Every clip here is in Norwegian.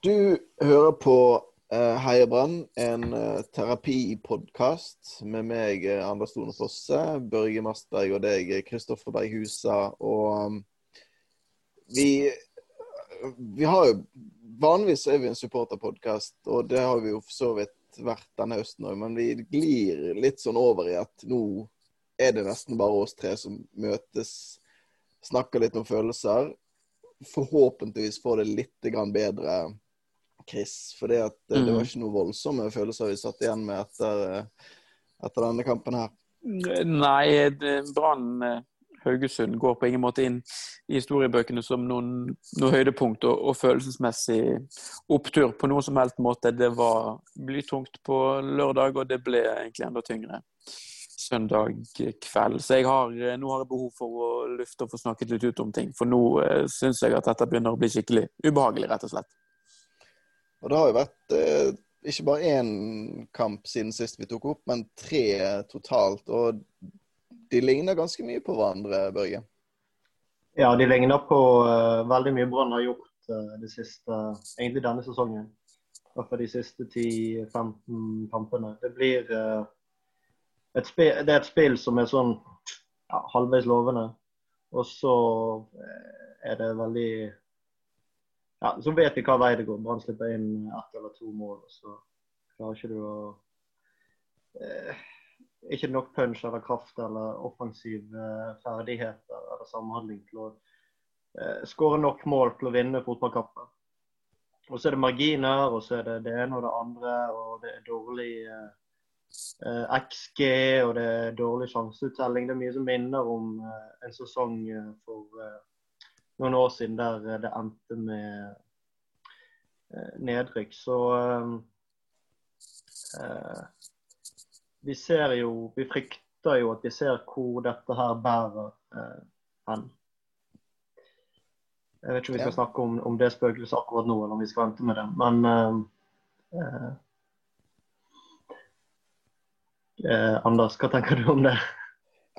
Du hører på uh, Heia Brann, en uh, terapipodkast med meg, uh, Anders Tone Fosse, Børge Mastberg og deg, Kristoffer Berg. Og um, vi, vi har jo Vanligvis er vi en supporterpodkast, og det har vi jo for så vidt vært denne høsten òg, men vi glir litt sånn over i at nå er det nesten bare oss tre som møtes, snakker litt om følelser. Forhåpentligvis får det litt bedre Chris. For det, mm. det var ikke noe voldsomme følelser vi satt igjen med etter, etter denne kampen her. Nei, Brann eh, Haugesund går på ingen måte inn i historiebøkene som noen, noen høydepunkt og, og, følelsesmessig opptur på noen som helst måte. Det var blytungt på lørdag, og det ble egentlig enda tyngre søndag kveld. Så jeg har, nå har jeg behov for å lufte og få snakket litt ut om ting. For nå eh, syns jeg at dette begynner å bli skikkelig ubehagelig, rett og slett. Og det har jo vært eh, ikke bare én kamp siden sist vi tok opp, men tre totalt. Og de ligner ganske mye på hverandre, Børge? Ja, de ligner på uh, veldig mye Brann har gjort uh, det siste, egentlig denne sesongen. I de siste 10-15 kampene. Det blir uh, et spill, det er et spill som er sånn ja, halvveis lovende. Og så er det veldig ja, så vet vi hva vei det går. Brann slipper inn ett eller to mål, og så klarer ikke du å eh, Ikke nok punch eller kraft eller offensive eh, ferdigheter eller samhandling til å eh, skåre nok mål til å vinne fotballkampen. Og så er det marginer, og så er det det ene og det andre, og det er dårlig eh, eh XG, og det er dårlig sjanseuttelling. Det er mye som minner om eh, en sesong for noen år siden der eh, det endte med eh, nedrykk. Så eh, vi ser jo Vi frykter jo at vi ser hvor dette her bærer eh, hen. Jeg vet ikke om vi skal snakke om, om det spøkelset akkurat nå, eller om vi skal vente med det. Men eh, eh, Anders, hva tenker du om det?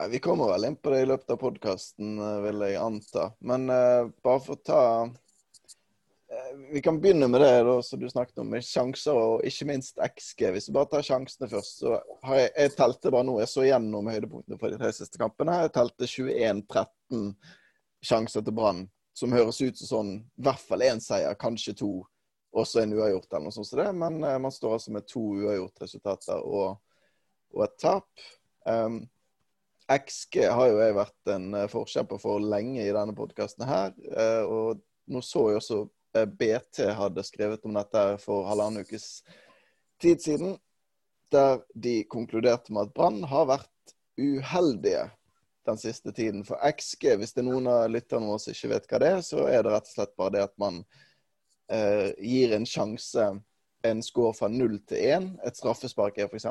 Vi kommer vel inn på det i løpet av podkasten, eh, vil jeg anta. Men uh, bare for å ta uh, Vi kan begynne med det da, som du snakket om, med sjanser og ikke minst XG. Hvis vi bare tar sjansene først, så har jeg, jeg telte bare nå, jeg så gjennom høydepunktene for de tre siste kampene. Jeg telte 21-13 sjanser til Brann, som høres ut som sånn i hvert fall én seier, kanskje to, og så en uavgjort eller noe sånt som det. Men man står altså med to uavgjort-resultater og, og, et tap. Um, XG har jo jeg vært en eh, forkjemper for lenge i denne podkasten her. Eh, og nå så jeg også eh, BT hadde skrevet om dette for halvannen ukes tid siden. Der de konkluderte med at Brann har vært uheldige den siste tiden. For XG, hvis det er noen av lytterne våre som ikke vet hva det er, så er det rett og slett bare det at man gir en sjanse, en score fra 0 til 1. Et straffespark er f.eks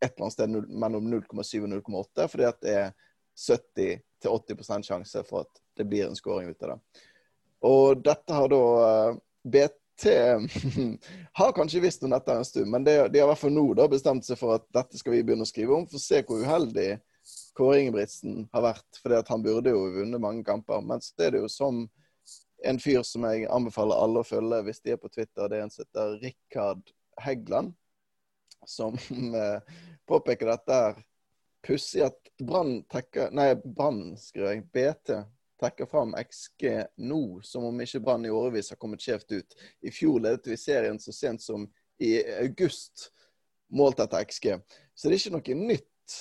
et eller annet sted mellom 0,7 og 0,8, fordi at det er 70-80% sjanse for at det blir en scoring ut av det. Og dette har da eh, BT har kanskje visst om dette en stund, men de, de har i hvert fall nå da bestemt seg for at dette skal vi begynne å skrive om, for å se hvor uheldig Kåre Ingebrigtsen har vært. at han burde jo vunnet mange kamper. Men så er det jo som en fyr som jeg anbefaler alle å følge hvis de er på Twitter. Det er en som heter Rikard Heggeland som eh, påpeker dette er Pussig at Brann tekker Nei, Brann, skriver jeg. BT trekker fram XG nå, som om ikke Brann i årevis har kommet skjevt ut. I fjor ledet vi serien så sent som i august, målt etter XG. Så det er ikke noe nytt,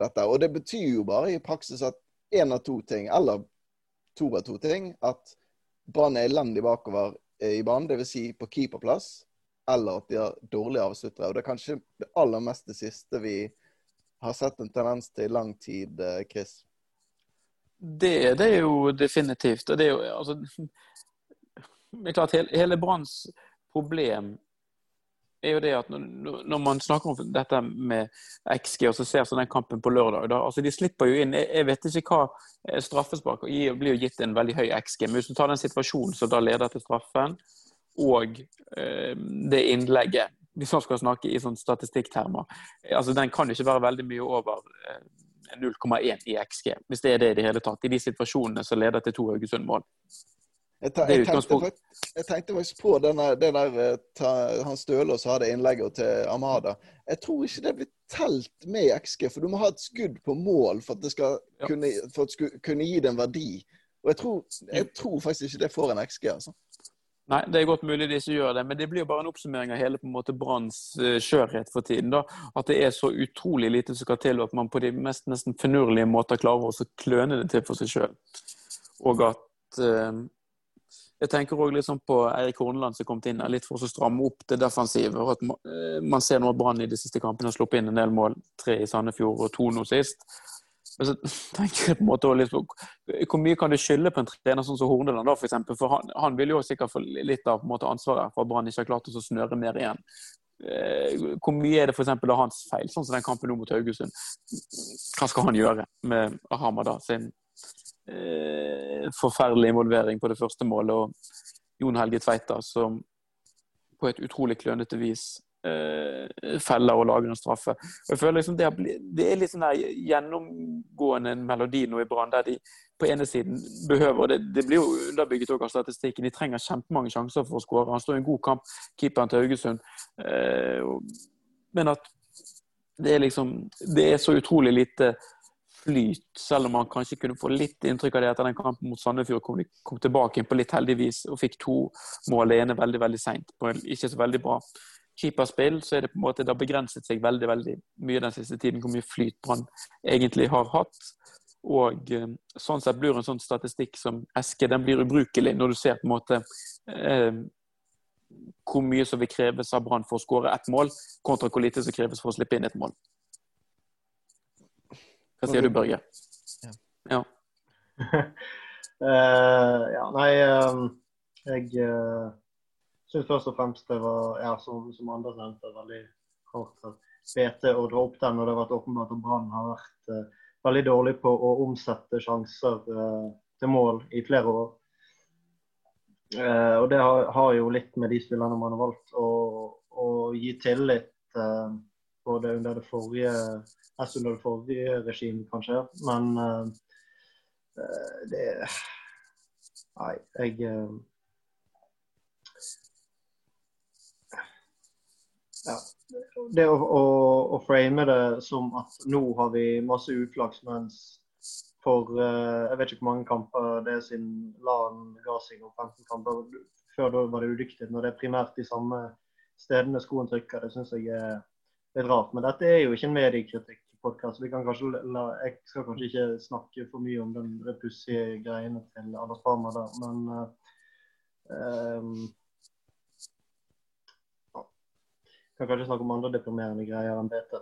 dette. Og det betyr jo bare i praksis at én av to ting, eller to av to ting, at Brann er elendig bakover i banen, dvs. Si på keeperplass eller at de har dårlige avsluttere. Og det er kanskje det aller mest det siste vi har sett en tendens til i lang tid, eh, Chris. Det, det er jo definitivt. Og det er jo altså Det er klart, hele, hele Branns problem er jo det at når, man snakker om dette med XG, og så ser sånn den kampen på lørdag da, altså De slipper jo inn Jeg vet ikke hva eh, straffespark blir jo gitt en veldig høy XG. Men hvis du tar den situasjonen som da leder til straffen, og eh, det innlegget. Hvis man skal snakke i sånn statistikktermer. Altså, den kan ikke være veldig mye over 0,1 eh, i XG, hvis det er det i det hele tatt. I de situasjonene som leder til to Haugesund-mål. Jeg, jeg, jeg tenkte faktisk på denne, det der eh, ta, han Stølås hadde innlegget til Amada. Jeg tror ikke det blir telt med i XG, for du må ha et skudd på mål for at det skal Ja. kunne, for at det kunne gi det en verdi. Og jeg tror, jeg tror faktisk ikke det får en XG, altså. Nei, det er godt mulig de ikke gjør det, men det blir jo bare en oppsummering av hele på en måte Branns eh, skjørhet for tiden. da, At det er så utrolig lite som skal til, og at man på de mest nesten finurlige måter klarer å kløne det til for seg sjøl. Og at eh, Jeg tenker òg litt sånn på Eirik Horneland som kom inn litt for å stramme opp det defensive. og at eh, Man ser nå at Brann i de siste kampene har sluppet inn en del mål. Tre i Sandefjord og to nå sist. Men så tenker jeg på en måte på Hvor mye kan du skylde på en trener sånn som Horneland, da, for eksempel? For han, han vil jo sikkert få litt av måte, ansvaret for at Brann ikke har klart å snøre mer igjen. Eh, hvor mye er det for eksempel av hans feil, sånn som den kampen nå mot Haugesund? Hva skal han gjøre med Hamada sin eh, forferdelige involvering på det første målet, og Jon Helge Tveita som på et utrolig klønete vis feller og lager en straffe. Og jeg føler liksom det, det er litt sånn der gjennomgående melodi nå i Brann, der de på ene siden behøver det, det blir jo underbygget også av statistikken. De trenger kjempemange sjanser for å skåre. Han står i en god kamp, keeperen til Haugesund. Eh, men at det er liksom Det er så utrolig lite flyt, selv om man kanskje kunne få litt inntrykk av det etter den kampen mot Sandefjord, kom de kom tilbake på litt heldig vis og fikk to mål. Ene veldig veldig seint, på en ikke så veldig bra keeperspill. Så er det på en måte, det har begrenset seg veldig veldig mye den siste tiden hvor mye flyt Brann egentlig har hatt. Og eh, sånn sett blir en sånn statistikk som Eske den blir ubrukelig når du ser på en måte eh, hvor mye som vil kreves av Brann for å skåre ett mål, kontra hvor lite som kreves for å slippe inn et mål. Hva sier du, Børge? Ja. uh, ja, nei uh, Jeg uh, syns først og fremst det var, ja, som, som andre nevnte, veldig hardt av BT å dra opp den. Og det har vært åpenbart at Brann har vært eh, veldig dårlig på å omsette sjanser eh, til mål i flere år. Eh, og det har, har jo litt med de spillerne man har valgt å, å gi tillit eh, både under det forrige S under det forrige regimet, kanskje. Men eh, eh, det Nei, jeg Ja. Det å, å, å frame det som at nå har vi masse uflaks, mens for uh, jeg vet ikke hvor mange kamper det er siden LAN ga om 15 kamper. Før da var det udyktig. Når det er primært de samme stedene skoen trykker, det syns jeg er litt rart. Men dette er jo ikke en mediekritikk-podkast. Jeg skal kanskje ikke snakke for mye om den de pussige greiene til Anders Parma der, men uh, ehm, ja. Kan kanskje snakke om andre deprimerende greier enn BT.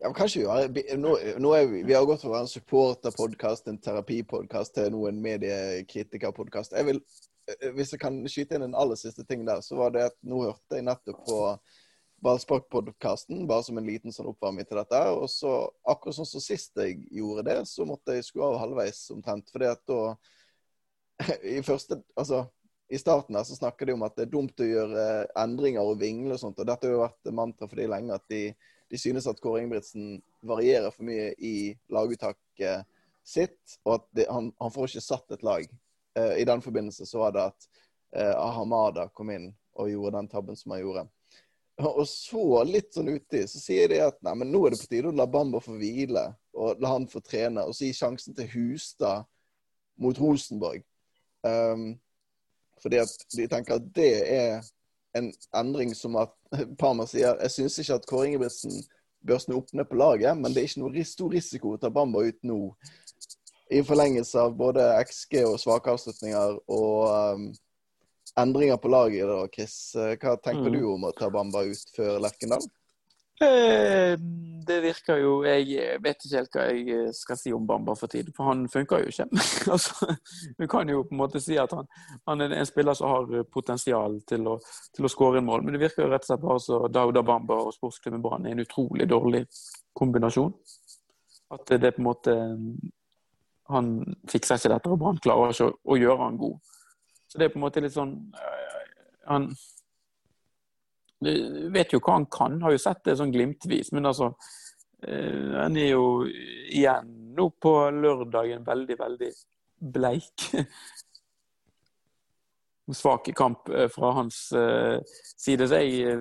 Ja, men kanskje vi- nå, nå er vi, vi har gått fra en supporterpodkast, en terapipodkast, til nå en mediekritikerpodkast. Eh, Hvis jeg kan skyte inn en aller siste ting der, så var det at nå hørte jeg nettopp på Ballspark-podkasten, bare som en liten sånn oppvarming til dette. Og så, akkurat sånn som sist jeg gjorde det, så måtte jeg skru av halvveis omtrent. fordi at da I første Altså, i starten her så snakker de om at det er dumt å gjøre endringer og vingle og sånt. Og dette har jo vært mantra for de lenge, at de, de synes at Kåre Ingebrigtsen varierer for mye i laguttaket sitt, og at det, han, han får ikke satt et lag. Eh, I den forbindelse så var det at eh, Ahamada kom inn og gjorde den tabben som han gjorde. Og så, litt sånn uti, så sier de at nei, men nå er det på tide å la Bamba få hvile, og la han få trene, og så gi sjansen til Hustad mot Rosenborg. Um, fordi at de tenker at det er en endring som at Parma sier Jeg syns ikke at Kåre Ingebrigtsen bør snu opp ned på laget, men det er ikke noe stor risiko å ta Bamba ut nå. I forlengelse av både XG og svake avslutninger og um, endringer på laget. da, Chris. Eh, Hva tenker Mm. du om å ta Bamba ut før Lerkendal? Eh, Det virker jo Jeg vet ikke helt hva jeg skal si om Bamba for tiden, for han funker jo ikke. altså, du kan jo på en måte si at han, han er en spiller som har potensial til å, til å skåre en mål, men det virker jo rett og slett bare så Dauda Bamba og sportsklubben Brann er en utrolig dårlig kombinasjon. At det er på en måte Han fikser ikke dette, og Brann klarer ikke å, å gjøre han god. Så det er på en måte litt sånn Han vet jo hva han kan, har jo sett det sånn glimtvis. Men altså, eh, han er jo igjen nå på lørdagen veldig, veldig bleik. svak kamp fra hans side. Så jeg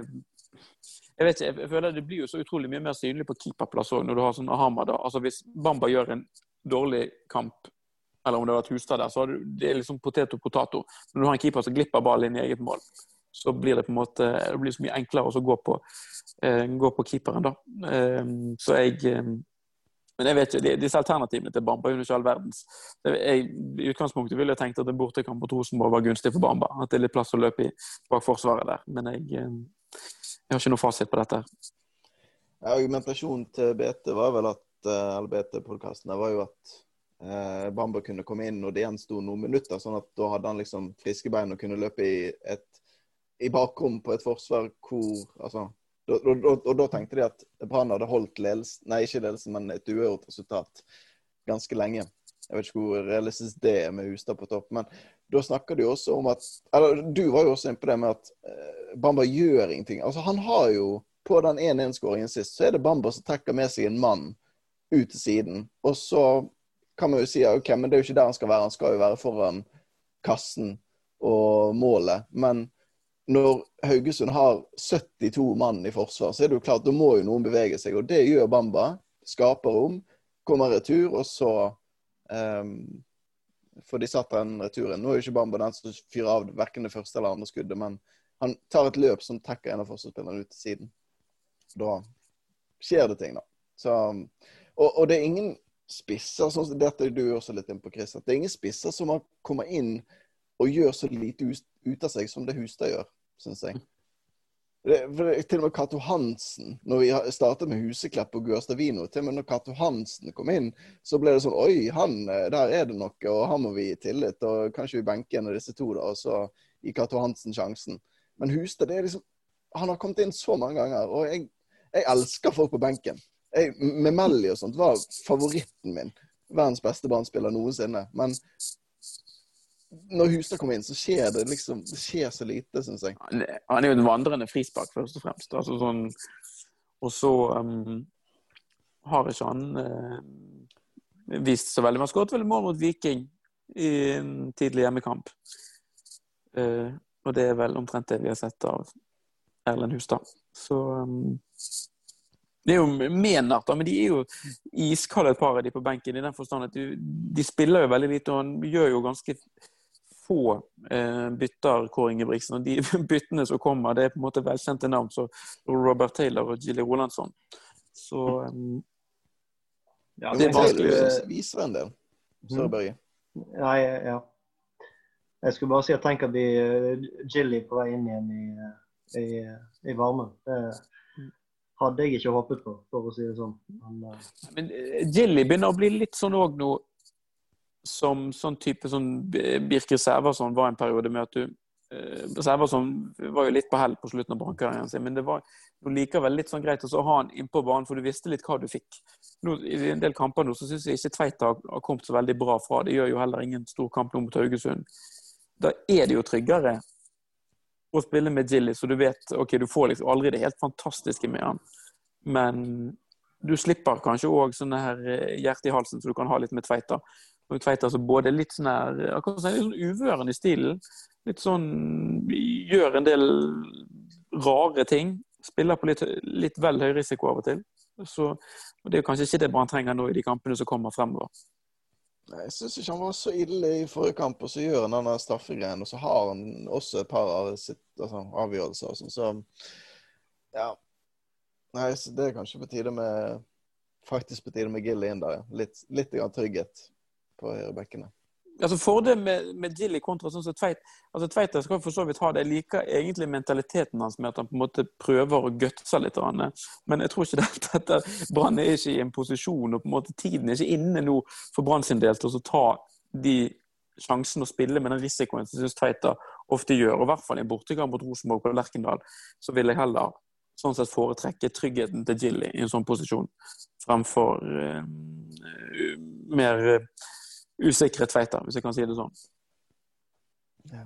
jeg vet ikke, jeg føler Det blir jo så utrolig mye mer synlig på keeperplass òg, når du har sånn Hamada. Altså Hvis Bamba gjør en dårlig kamp, eller om det har vært Hustad der, så er det liksom potet og potato. Når du har en keeper som glipper ballen inn i eget mål, så blir det på en måte det blir så mye enklere å gå på, eh, gå på keeperen. da. Eh, så jeg eh, men jeg vet ikke, disse alternativene til Bamba er jo ikke all verdens. Jeg, I utgangspunktet ville jeg tenkt at en bortekamp mot Rosenborg var gunstig for Bamba. At det er litt plass å løpe i bak forsvaret der. Men jeg, eh, jeg har ikke noe fasit på dette. Argumentasjonen til BT var vel at eh, eller BT-podkastene var jo at eh, Bamba kunne komme inn når det gjensto noen minutter. sånn at da hadde han liksom friske bein og kunne løpe i et i bakrom på et forsvar hvor altså, og, da tenkte de at Brann hadde holdt ledelsen, nei ikke ledelsen, men et uavgjort resultat ganske lenge. Jeg vet ikke hvor realistisk det er med Hustad på topp. Men da snakker de også om at eller Du var jo også inne på det med at eh, Bamba gjør ingenting. Altså Han har jo På den 1-1-skåringen sist, så er det Bamba som trekker med seg en mann ut til siden. Og så kan man jo si ok, men det er jo ikke der han skal være. Han skal jo være foran kassen og målet. Men når Haugesund har 72 mann i forsvar, så er det jo klart, da må jo noen bevege seg. Og det gjør Bamba. Skaper rom, kommer retur, og så um, får de satt den returen. Nå er jo ikke Bamba den som fyrer av verken det første eller andre skuddet, men han tar et løp som takker en av forsvarsspillerne ut til siden. Så Da skjer det ting, da. Så, og, og, det er ingen spisser, som dette er du også litt inne på, Chris, at det er ingen spisser som kommer inn og gjør så lite ut av seg som det Hustad gjør syns jeg. Det, det, til og med Cato Hansen, når vi startet med Huseklepp og Guastavino, til og med når Cato Hansen kom inn, så ble det sånn Oi, han, eh, der er det noe, og han må vi gi tillit. Og kanskje vi benker en av disse to, da, og så gir Cato Hansen sjansen. Men Hustad, det er liksom Han har kommet inn så mange ganger, og jeg, jeg elsker folk på benken. Jeg, Memelli og sånt var favoritten min. Verdens beste barnespiller noensinne. Men når Hustad kommer inn, så skjer det liksom Det skjer så lite, syns jeg. Han er jo en vandrende frispark, først og fremst. Altså sånn, og så um, har ikke han uh, vist så veldig. Man skåret vel mål mot Viking i en tidlig hjemmekamp. Uh, og det er vel omtrent det vi har sett av Erlend Hustad. Så um, det er jo Menart, men de er jo iskalde et par av de på benken. I den forstand at de, de spiller jo veldig lite, og han gjør jo ganske få eh, bytter, Kåre Ingebrigtsen. Og de byttene som kommer, det er på en måte velkjente navn, som Robert Taylor og Gilly Rolandsson. Så um, ja, det er vanskelig å vise en del. Mhm. Børge. Ja, ja, Jeg skulle bare si at tenk at vi Gilly på vei inn igjen i, i, i varmen. Det hadde jeg ikke håpet på, for å si det sånn. Men, uh... Men Gilly begynner å bli litt sånn òg nå som sånn type sånn Birker Sæverson var en periode med at du eh, Sæverson var jo litt på hell på slutten av brannkarrieren sin, men det var jo likevel litt sånn greit å ha han innpå banen, for du visste litt hva du fikk. Nå, I en del kamper nå så syns jeg ikke Tveita har kommet så veldig bra fra. Det gjør jo heller ingen stor kamp nå mot Haugesund. Da er det jo tryggere å spille med Jilly, så du vet ok, du får liksom aldri det helt fantastiske med han, men du slipper kanskje òg sånne her eh, hjerte i halsen, så du kan ha litt med Tveita. Og Tveit altså både litt sånn her akkurat sånn, sånn uvøren i stilen. Litt sånn Gjør en del rare ting. Spiller på litt, litt vel høy risiko av og til. Så, og Det er kanskje ikke det Brann trenger nå i de kampene som kommer fremover. Nei, Jeg syns ikke han var så ille i forrige kamp, og så gjør han den straffegreien. Og så har han også et par av sitt, altså, avgjørelser. Sånn, så ja. Nei, så det er kanskje på tide med faktisk på tide med Gilly inn der. Litt, litt trygghet på høyrebekkene. Altså Fordelen med, med Gilly kontra sånn som Tveit altså Tveita skal for så vidt ha det. Jeg liker egentlig mentaliteten hans med at han på en måte prøver å gutse litt. Men jeg tror ikke dette, dette Brann er ikke i en posisjon, og på en måte tiden er ikke inne nå for Brann sin del til å ta de sjansene å spille med den risikoen som jeg syns Tveita ofte gjør. Og i hvert fall i en bortekamp mot Rosenborg på Lerkendal, så vil jeg heller sånn sett foretrekke tryggheten til Gilly i en sånn posisjon fremfor uh, mer uh, usikre Tveita, hvis jeg kan si det sånn. Ja.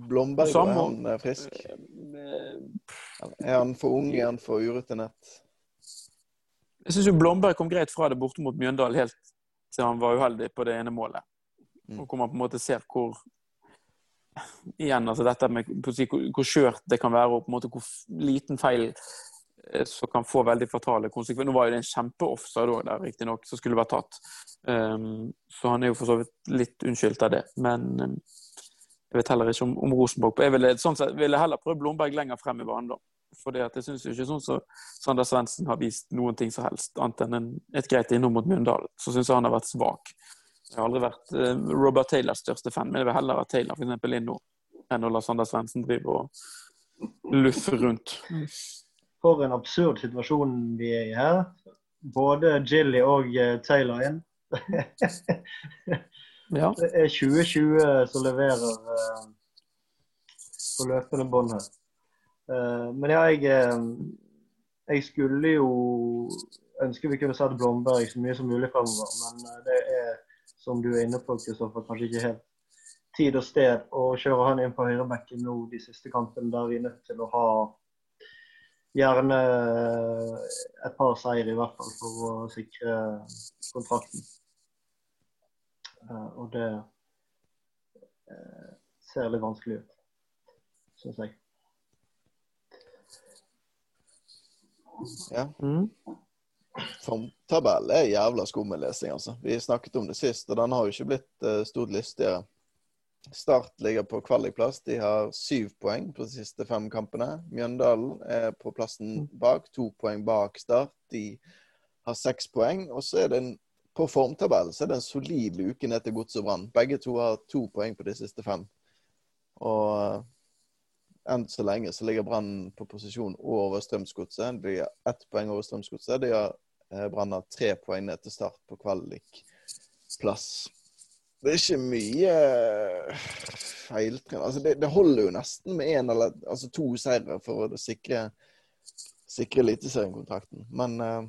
Blomberg, er han eh, frisk? Er han for ung? Er han for urutinert? Jeg syns Blomberg kom greit fra det borte mot Mjøndalen helt til han var uheldig på det ene målet. Mm. Og hvor man på en måte ser hvor igjen, altså dette med hvor skjørt det kan være, og på en måte hvor liten feil eh, som kan få veldig fatale konsekvenser. Nå var jo det en kjempeoffside òg der, riktignok, som skulle vært tatt. Um, så han er jo for så vidt litt unnskyldt av det. Men um, jeg vet heller ikke om, om Rosenborg Jeg ville, sånn sett, ville heller prøve Blomberg lenger frem i banen, da. For jeg syns ikke sånn som så Sander Svendsen har vist noen ting som helst, annet enn en, et greit innom mot Mjøndalen. Så syns jeg han har vært svak. Jeg har aldri vært uh, Robert Taylors største fan, men jeg vil heller ha Taylor for eksempel, inn nå enn å la Sander Svendsen drive og luffe rundt. For en absurd situasjon vi er i her. Både Jilly og uh, Taylor inn. ja. Det er 2020 som leverer eh, på løpende bånd her. men ja, jeg, jeg skulle jo ønske vi kunne sett Blomberg så mye som mulig fremover, men det er som du er inne på, Kristoffer, kanskje ikke helt tid og sted å kjøre han inn på høyrebekken nå de siste kampene, der vi er nødt til å ha gjerne et par seier i hvert fall for å sikre kontrakten. Eh, og det eh, ser litt vanskelig ut, syns jeg. Ja. Mm. Formtabell er jævla skummel lesing, altså. Vi snakket om det sist, og den har jo ikke blitt stort lystigere. Start ligger på kvalikplass. De har syv poeng på de siste fem kampene. Mjøndalen er på plassen bak, to poeng bak Start. De har seks poeng. Og så er det en, på formtabellen så er det en solid luke ned til Gods og Brann. Begge to har to poeng på de siste fem. Og uh, enn så lenge så ligger Brann på posisjon over Strømsgodset. De har ett poeng over Strømsgodset. De har eh, Brann har tre poeng ned til start på kvalikplass. Det er ikke mye eh, feiltrinn. Altså, det, det, holder jo nesten med én eller altså to seire for å sikre, sikre Eliteseriekontrakten. Men uh,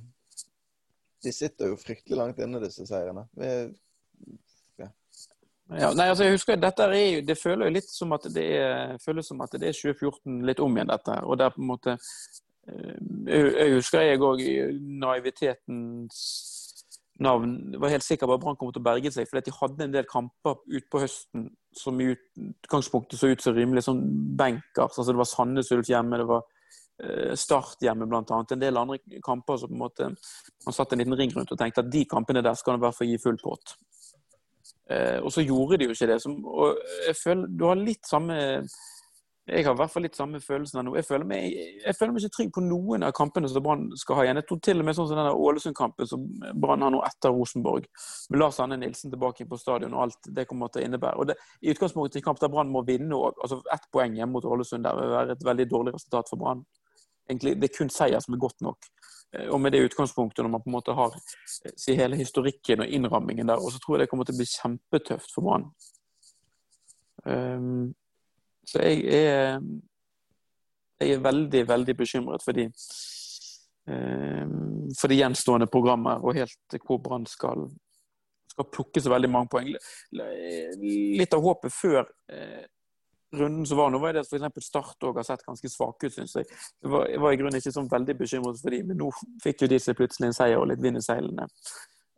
de sitter jo fryktelig langt inne, disse seirene. Ja, nei, altså jeg husker dette er jo, Det føles litt som at det er, føles som at det er 2014 litt om igjen, dette. Og det er på en måte eh, Jeg husker jeg òg naivitetens navn var helt sikker på at Brann kom til å berge seg. Fordi de hadde en del kamper utpå høsten som i utgangspunktet så ut som rimelig sånn bankers. Altså det var Sandnes Ulf hjemme, det var eh, Start hjemme bl.a. En del andre kamper som på en måte man satt en liten ring rundt og tenkte at de kampene der skal man i hvert fall gi full pott. Eh, og så gjorde de jo ikke det. Og jeg føler du har litt samme Jeg har i hvert fall litt samme følelsen nå. Jeg føler meg, jeg føler meg ikke trygg på noen av kampene som Brann skal ha igjen. Jeg tror til og med sånn som den Ålesund-kampen som Brann har nå etter Rosenborg, med Lars Anne Nilsen tilbake på stadion og alt det kommer til å innebære. Og det, I utgangspunktet i kamp der Brann må vinne òg. Altså ett poeng hjemme mot Ålesund der vil være et veldig dårlig resultat for Brann. Det er kun seier som er godt nok. Eh, og med det utgangspunktet, når man på en måte har eh, si, hele historikken og innrammingen der, og så tror jeg det kommer til å bli kjempetøft for Brann. Um, så jeg er, jeg er veldig, veldig bekymret for de, um, for de gjenstående programmer, og helt hvor Brann skal, skal plukke så veldig mange poeng. Litt av håpet før eh, runden som var nå, var det at f.eks. Start òg har sett ganske svake ut, syns jeg. Jeg var, jeg var i grunnen ikke sånn veldig bekymret for dem, men nå fikk jo de seg plutselig en seier og litt vind i seilene.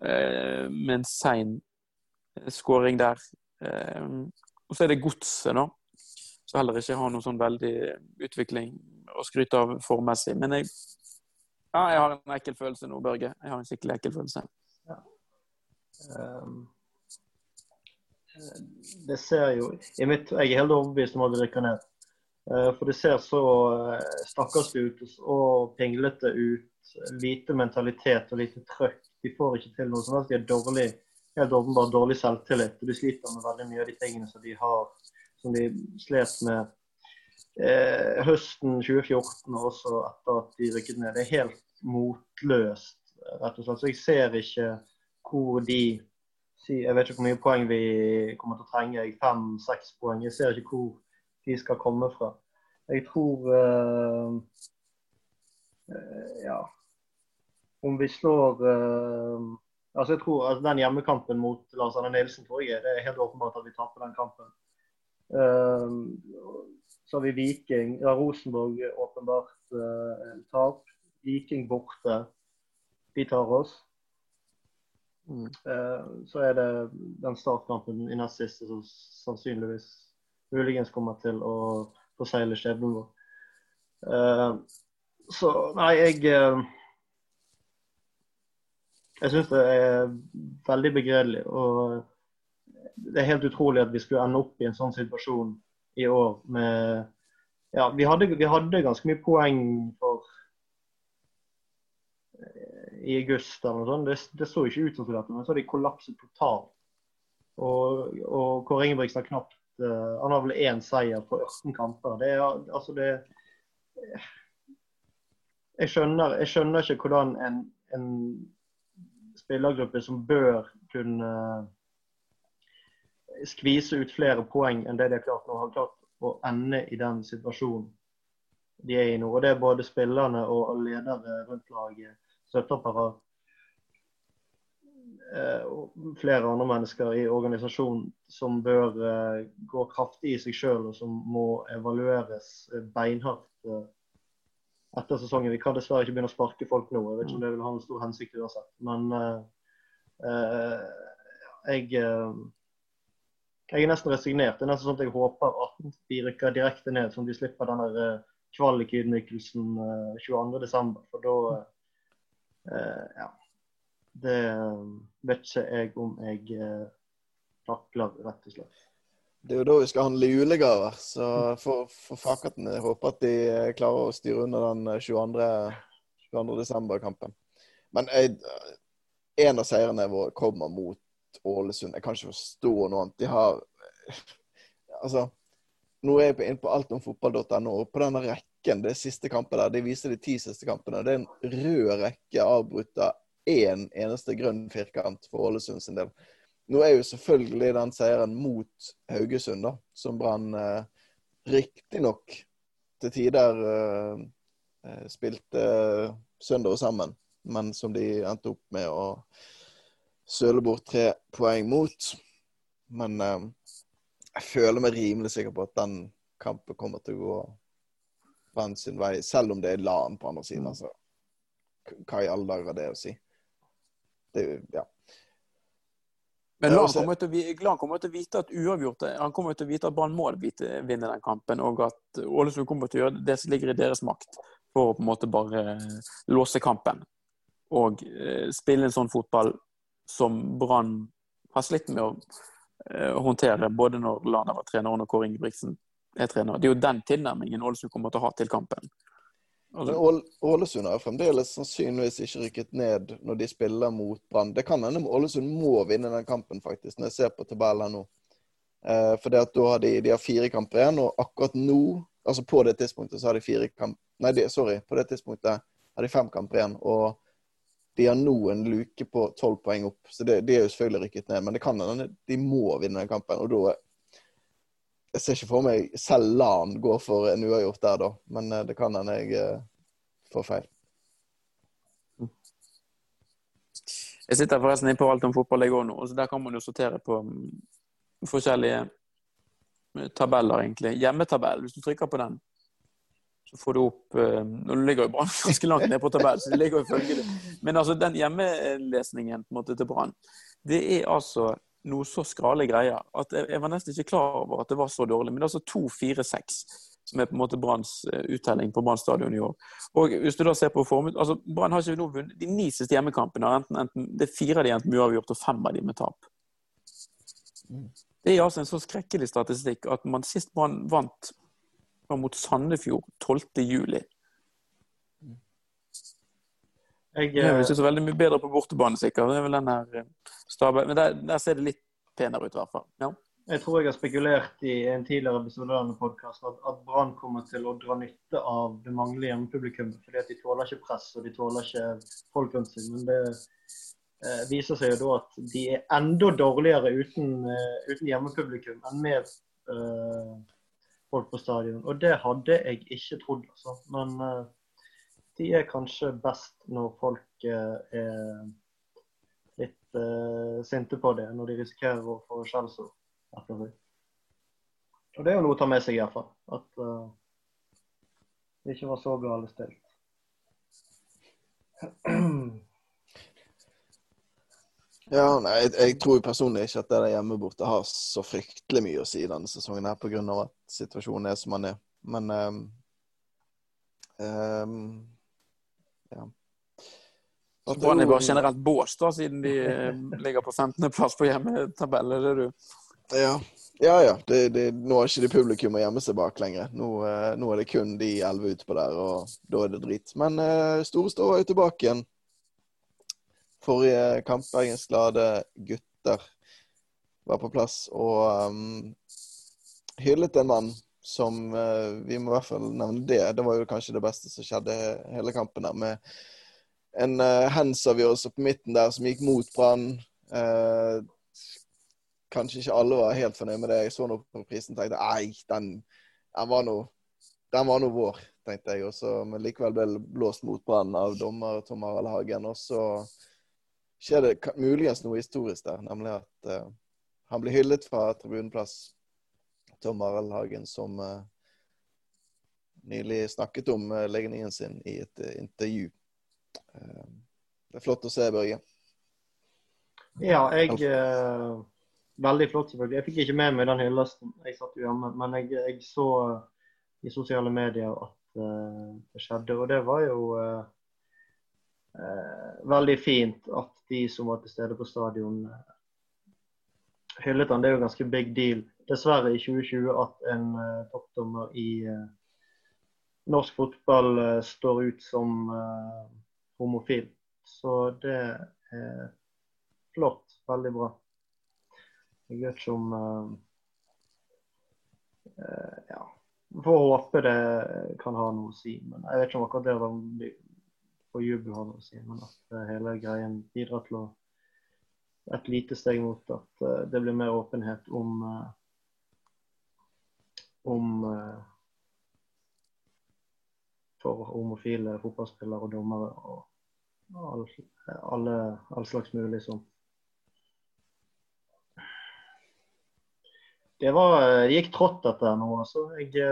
Eh, med en sein eh, skåring der. Eh, og så er det Godset, da. Heller ikke har noen sånn veldig utvikling å skryte av formmessig. Men jeg, ja, jeg har en ekkel følelse nå, Børge. Jeg har en skikkelig ekkel følelse. Ja. Um det ser jo mitt, Jeg er helt overbevist om at det rykker ned. Eh, for det ser så eh, stakkarslig ut og pinglete ut. Lite mentalitet og lite trøkk. De får ikke til noe som helst. De har dårlig, helt åpenbart dårlig selvtillit. Og de sliter med veldig mye av de tingene som de har, som de slet med eh, høsten 2014 og også etter at de rykket ned. Det er helt motløst, rett og slett. Så jeg ser ikke hvor de jeg vet ikke hvor mye poeng vi kommer til å trenge. Fem-seks poeng. Jeg ser ikke hvor de skal komme fra. Jeg tror uh, uh, Ja. Om vi slår uh, Altså, jeg tror altså, Den hjemmekampen mot Lars Arne Nilsen tror jeg det er helt åpenbart at vi taper den kampen. Så har vi Viking. Ja, Rosenborg åpenbart tap. Viking borte. De tar oss. Mm. Eh, så er det den startkampen i nest siste som sannsynligvis muligens kommer til å forsegle skjebnen vår. Uh, så nei, jeg uh, Jeg syns det er veldig begredelig. Og det er helt utrolig at vi skulle ende opp i en sånn situasjon i år med Ja, vi hadde, vi hadde ganske mye poeng for uh, i august eller noe sånt. Det, det så ikke ut som dette, men så hadde de kollapset totalt. Og, og Kåre Ingebrigtsen har knapt uh, Han har vel én seier på 18 kamper. Det er altså det jeg skjønner, jeg skjønner ikke hvordan en, en, spillergruppe som bør kunne skvise ut flere poeng enn det de har klart nå, har klart å ende i den situasjonen de er i nå. Og Det er både spillerne og ledere rundt laget, støtteapparat eh, og flere andre mennesker i organisasjonen som bør eh, gå kraftig i seg sjøl, og som må evalueres beinhardt eh, etter sesongen. Vi kan dessverre ikke begynne å sparke folk nå. Jeg vet ikke om det vil ha en stor hensikt uansett. Men uh, uh, jeg, uh, jeg er nesten resignert. Det er nesten sånn at jeg håper at de rykker direkte ned, sånn at de slipper den der kvalikydmykelsen uh, 22.12. For da Ja. Det vet ikke jeg om jeg takler, rett og slett. Det er jo da vi skal handle julegaver, så for, for fakatene jeg håper at de klarer å styre under den 22. 22. desember-kampen. Men en av seirene våre kommer mot Ålesund. Jeg kan ikke forstå noe annet. De har Altså, nå er jeg inne på altomfotball.no, på denne rekken, det siste kampet der, de viser de ti siste kampene. Det er en rød rekke avbrutt av én eneste grønn firkant for Ålesund sin del. Nå er jo selvfølgelig den seieren mot Haugesund, da, som Brann eh, riktignok til tider eh, eh, spilte søndag sammen, men som de endte opp med å søle bort tre poeng mot. Men eh, jeg føler meg rimelig sikker på at den kampen kommer til å gå Brann sin vei, selv om det er LAN på andre siden. Altså, hva i alle dager er det å si? Det, ja. Men Lan kommer, kommer til å vite at uavgjort Han kommer til å vite at Brann må vinne den kampen, og at Ålesund kommer til å gjøre det som ligger i deres makt for å på en måte bare låse kampen. Og eh, spille en sånn fotball som Brann har slitt med å eh, håndtere, både når Lana var trener og når Kåre Ingebrigtsen er trener. Det er jo den tilnærmingen Ålesund kommer til å ha til kampen. Altså, Ålesund har fremdeles sannsynligvis ikke rykket ned når de spiller mot Brann. Det kan hende Ålesund må vinne den kampen, faktisk, når jeg ser på tabellen nå. Eh, for at da har de, de har fire kamper igjen, og akkurat nå, altså på det tidspunktet, så har de fire kamper Nei, de, sorry, på det tidspunktet har de fem kamper igjen. Og de har nå en luke på tolv poeng opp, så det, de er jo selvfølgelig rykket ned. Men det kan hende de må vinne den kampen, og da jeg ser ikke for meg selv LAN går for en uavgjort der, da. Men eh, det kan hende jeg uh, får feil. Jeg sitter forresten inne på alt om fotball jeg òg nå, så der kan man jo sortere på mm, forskjellige eh, tabeller, egentlig. Hjemmetabell, hvis du trykker på den, så får du opp Nå ligger jo Brann ganske langt ned på tabellen, så det ligger jo følgelig. Men altså, den hjemmelesningen på en måte til Brann, det er altså noe så skrale greier at jeg, var nesten ikke klar over at det var så dårlig. Men det er altså 2-4-6 som er på en måte Branns uh, uttelling på Brann stadion i år. Og hvis du da ser på formut, altså Brann har ikke nå vunnet de ni siste hjemmekampene. Enten, enten, det er fire av de enten uavgjort og fem av de med tap. Det er altså en så skrekkelig statistikk at man sist Brann vant var mot Sandefjord 12. juli. Jeg, det jo ikke så veldig mye bedre på bortebane, sikkert. Det er vel den her Stabæk staben. Men der, der, ser det litt penere ut, i hvert fall. Ja. Jeg tror jeg har spekulert i en tidligere episode av denne at, at Brann kommer til å dra nytte av det manglende hjemmepublikummet. Fordi at de tåler ikke press og de tåler ikke folk rundt seg. Men det eh, viser seg jo da at de er enda dårligere uten, uh, uten hjemmepublikum enn med eh, folk på stadion. Og det hadde jeg ikke trodd, altså. Men uh, de er kanskje best når folk uh, er litt uh, sinte på det, når de risikerer å få skjellsord etterpå. Og det er jo noe å ta med seg, iallfall. At det ikke var så galt stilt. Ja, nei, jeg, jeg tror personlig ikke at det der hjemme borte har så fryktelig mye å si denne sesongen her, pga. at situasjonen er som den er. Men um, um, ja. Så Brann er bare generelt bås, da, siden de eh, ligger på 15.-plass på hjemmetabell, er det du? Ja, ja. ja. Det, det, nå har ikke de publikum å gjemme seg bak lenger. Nå, uh, nå, er det kun de elleve utpå der, og da er det drit. Men uh, Storestå var jo tilbake igjen forrige kamp. Bergens Glade gutter var på plass og um, hyllet en mann som uh, Vi må i hvert fall nevne det. Det var jo kanskje det beste som skjedde hele kampen der. Med en uh, hands-avgjørelse på midten der som gikk mot Brann. Uh, kanskje ikke alle var helt fornøyd med det. Jeg så noe på prisen og tenkte nei, den, den var nå vår, tenkte jeg. Også, men likevel ble blåst mot Brann av dommer Tom Harald Hagen. Og så skjer det muligens noe historisk der, nemlig at uh, han blir hyllet fra tribuneplass. Tom Arild Hagen, som uh, nylig snakket om uh, legningen sin i et intervju. det er flott å se, Børge. Ja, jeg Veldig flott, selvfølgelig. Jeg fikk ikke med meg den hyllesten. Jeg satt jo hjemme. Men jeg, jeg, så i sosiale medier at det skjedde. Og det var jo eh, veldig fint at de som var til stede på stadion, eh, hyllet han. Det er jo ganske big deal. Dessverre i 2020 at en uh, toppdommer i uh, norsk fotball uh, står ut som homofil. Så det er flott. Veldig bra. Jeg vet ikke om Ja. Får håpe det kan ha noe å si. Men jeg vet ikke om akkurat det på jubel, si, men at uh, hele greien bidrar til å et lite steg mot at uh, det blir mer åpenhet om uh, om for homofile fotballspillere og dommere og all, alle, all slags mulig sånn. Det var, det gikk trått dette nå, altså. Jeg,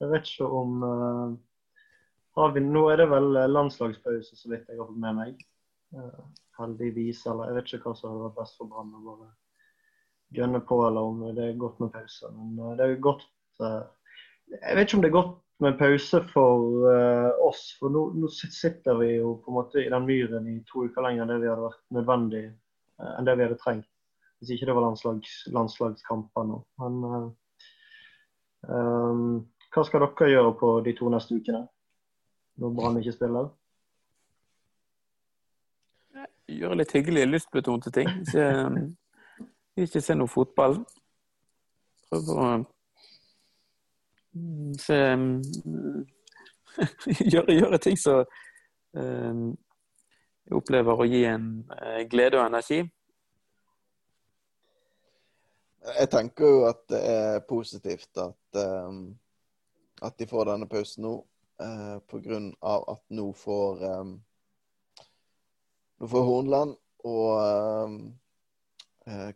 jeg vet ikke om vi, nå er det vel eh, landslagspause, så vidt jeg har fått med meg. Uh, heldigvis. Eller jeg vet ikke hva som hadde vært best for Brann. Å bare gønne på, eller om det er godt med pause. Men uh, det er godt uh, Jeg vet ikke om det er godt med pause for oss. For nå, nå, sitter vi jo på en måte i den myren i to uker lenger enn det vi hadde vært nødvendig, enn det vi hadde trengt. Hvis ikke det var landslags, landslagskamper nå. Men um, hva skal dere gjøre på de to neste ukene? Når Brann ikke spiller? Gjøre litt hyggelige, lystbetonte ting. Ikke, ikke se noe fotball. Prøve å mm, se mm, gjøre, gjøre, ting som um, jeg opplever å gi en uh, glede og energi. Jeg tenker jo at det er positivt at, um, at de får denne pausen nå eh, pga. at nå får um, Nå får Hornland og um,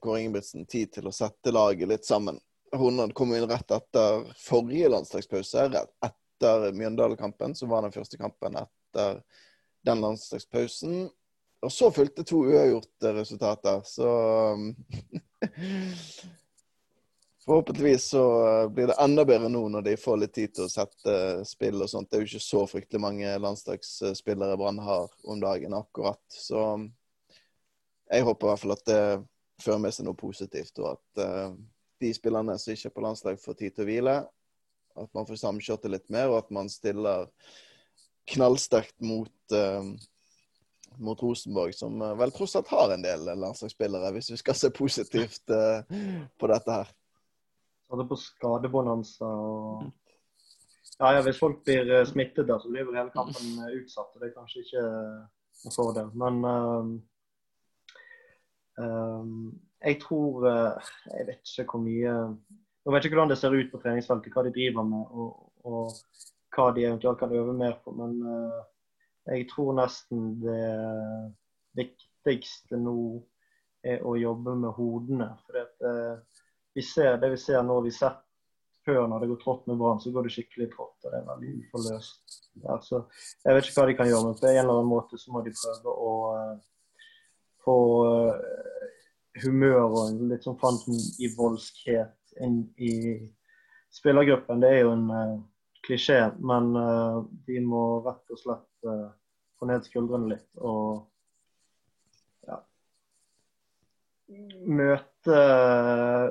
Kåre Ingebrigtsen tid til å sette laget litt sammen. Hornland kom inn rett etter forrige landslagspause, rett etter Mjøndalen-kampen, som var den første kampen etter den landslagspausen. Og så fulgte to uavgjorte resultater, så Forhåpentligvis så eh, blir det enda bedre nå når de får litt tid til å sette spill og sånt. Det er jo ikke så fryktelig mange landslagsspillere Brann har om dagen akkurat. Så jeg håper i hvert fall at det fører med seg noe positivt, og at uh, de spillerne som ikke er på landslag, får tid til å hvile. At man får samkjørt det litt mer, og at man stiller knallsterkt mot, mot Rosenborg, som vel tross alt har en del landslagsspillere, hvis vi skal se positivt på dette her hadde på skadebonanza. Og... Ja, ja, hvis folk blir eh, smittet, da, så blir vel hele kampen eh, utsatt. og Det er kanskje ikke en fordel. Men um, um, jeg tror Jeg vet ikke hvor mye Jeg vet ikke hvordan det ser ut på treningsfeltet, hva de driver med og, og hva de eventuelt kan øve mer på. Men uh, jeg tror nesten det viktigste nå er å jobbe med hodene. For det, vi ser det vi ser nå, vi ser før når det går trått med Brann, så går det skikkelig trått. og Det er veldig uforløst. Altså, jeg vet ikke hva de kan gjøre, men på en eller annen måte så må de prøve å, få uh, humør og litt sånn fanten i voldskhet inn i spillergruppen. Det er jo en uh, klisjé, men uh, de må rett og slett uh, få ned skuldrene litt og ja, møte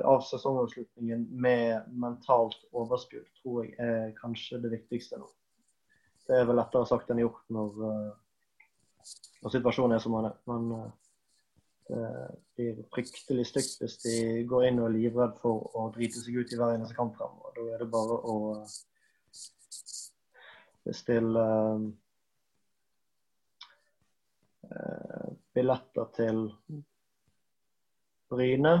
av sesongavslutningen med mentalt overskudd, tror jeg er kanskje det viktigste nå. Det er vel lettere sagt enn gjort når, når situasjonen er som den er. Men det blir fryktelig stygt hvis de går inn og er livredd for å drite seg ut i hver eneste kamp fremover. Da er det bare å bestille billetter til Bryne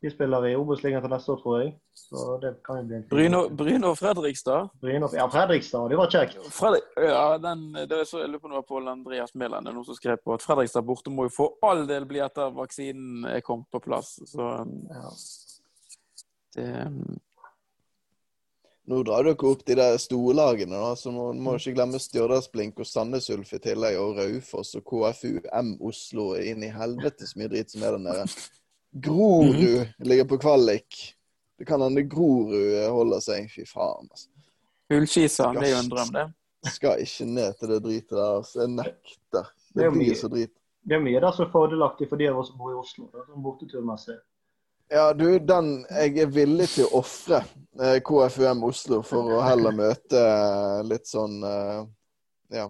de spiller i Obos-ligaen til neste år, tror jeg. Så det kan jo bli en Bryne, Bryne og Fredrikstad? Bryne og, ja, Fredrikstad. Det var kjekt. Fredrik, ja, den, det er så, jeg lurer på noe Pål Andreas Mæland noen som skrev på at Fredrikstad borte må jo for all del bli etter vaksinen er kommet på plass. Så ja. det Nå drar dere opp de der storlagene, da, så må, må ikke glemme Stjørdalsblink og Sandnes Ulf i tillegg, og Raufoss og KFUM Oslo, inn i helvete så mye drit som er der nede. Grorud mm. ligger på kvalik. Det kan hende Grorud holder seg. Fy faen, altså. Ullskisa, det er jo en drøm, det. Skal ikke ned til det dritet der. altså. Jeg nekter. Det, det blir så drit. Det er mye der som er fordelaktig for de av oss som bor i Oslo. som borteturmessig. Ja, du, den Jeg er villig til å ofre eh, KFUM Oslo for å heller møte eh, litt sånn eh, Ja.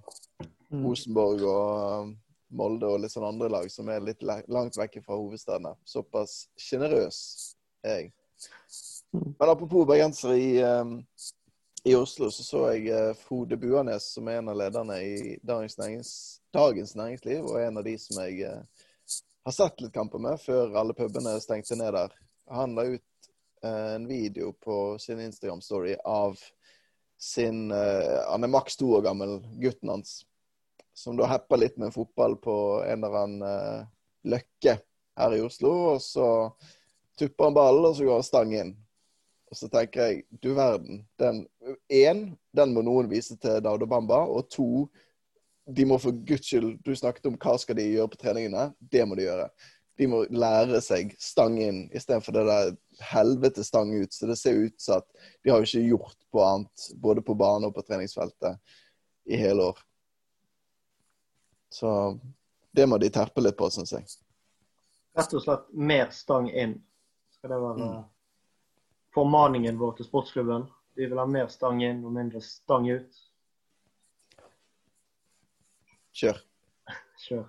Mm. Rosenborg og Molde og litt sånn andre lag som er litt langt vekk fra hovedstedene. Såpass sjenerøs er jeg. Men apropos bergensere i, um, i, Oslo, så så jeg uh, Frode Buanes, som er en av lederne i Dagens, Nærings, Dagens Næringsliv, og en av de som jeg uh, har sett litt kamper med før alle pubene stengte ned der. Han la ut uh, en video på sin Instagram-story av sin Han er maks to år gammel, gutten hans som da hepper litt med fotball på en eller annen uh, løkke her i Oslo. Og så tupper han ballen, og så går han stang inn. Og så tenker jeg, du verden. Den, én, den må noen vise til Daudo Bamba. Og to, de må for guds skyld Du snakket om hva skal de gjøre på treningene. Det må de gjøre. De må lære seg stang inn istedenfor det der helvete stang ut. Så det ser ut som at de har jo ikke gjort på annet, både på bane og på treningsfeltet, i hele år. Så det må de terpe litt på, syns jeg. Rett og slett mer stang inn. Skal det være mm. formaningen vår til sportsklubben? Vi vil ha mer stang inn og mindre stang ut. Kjør. Kjør.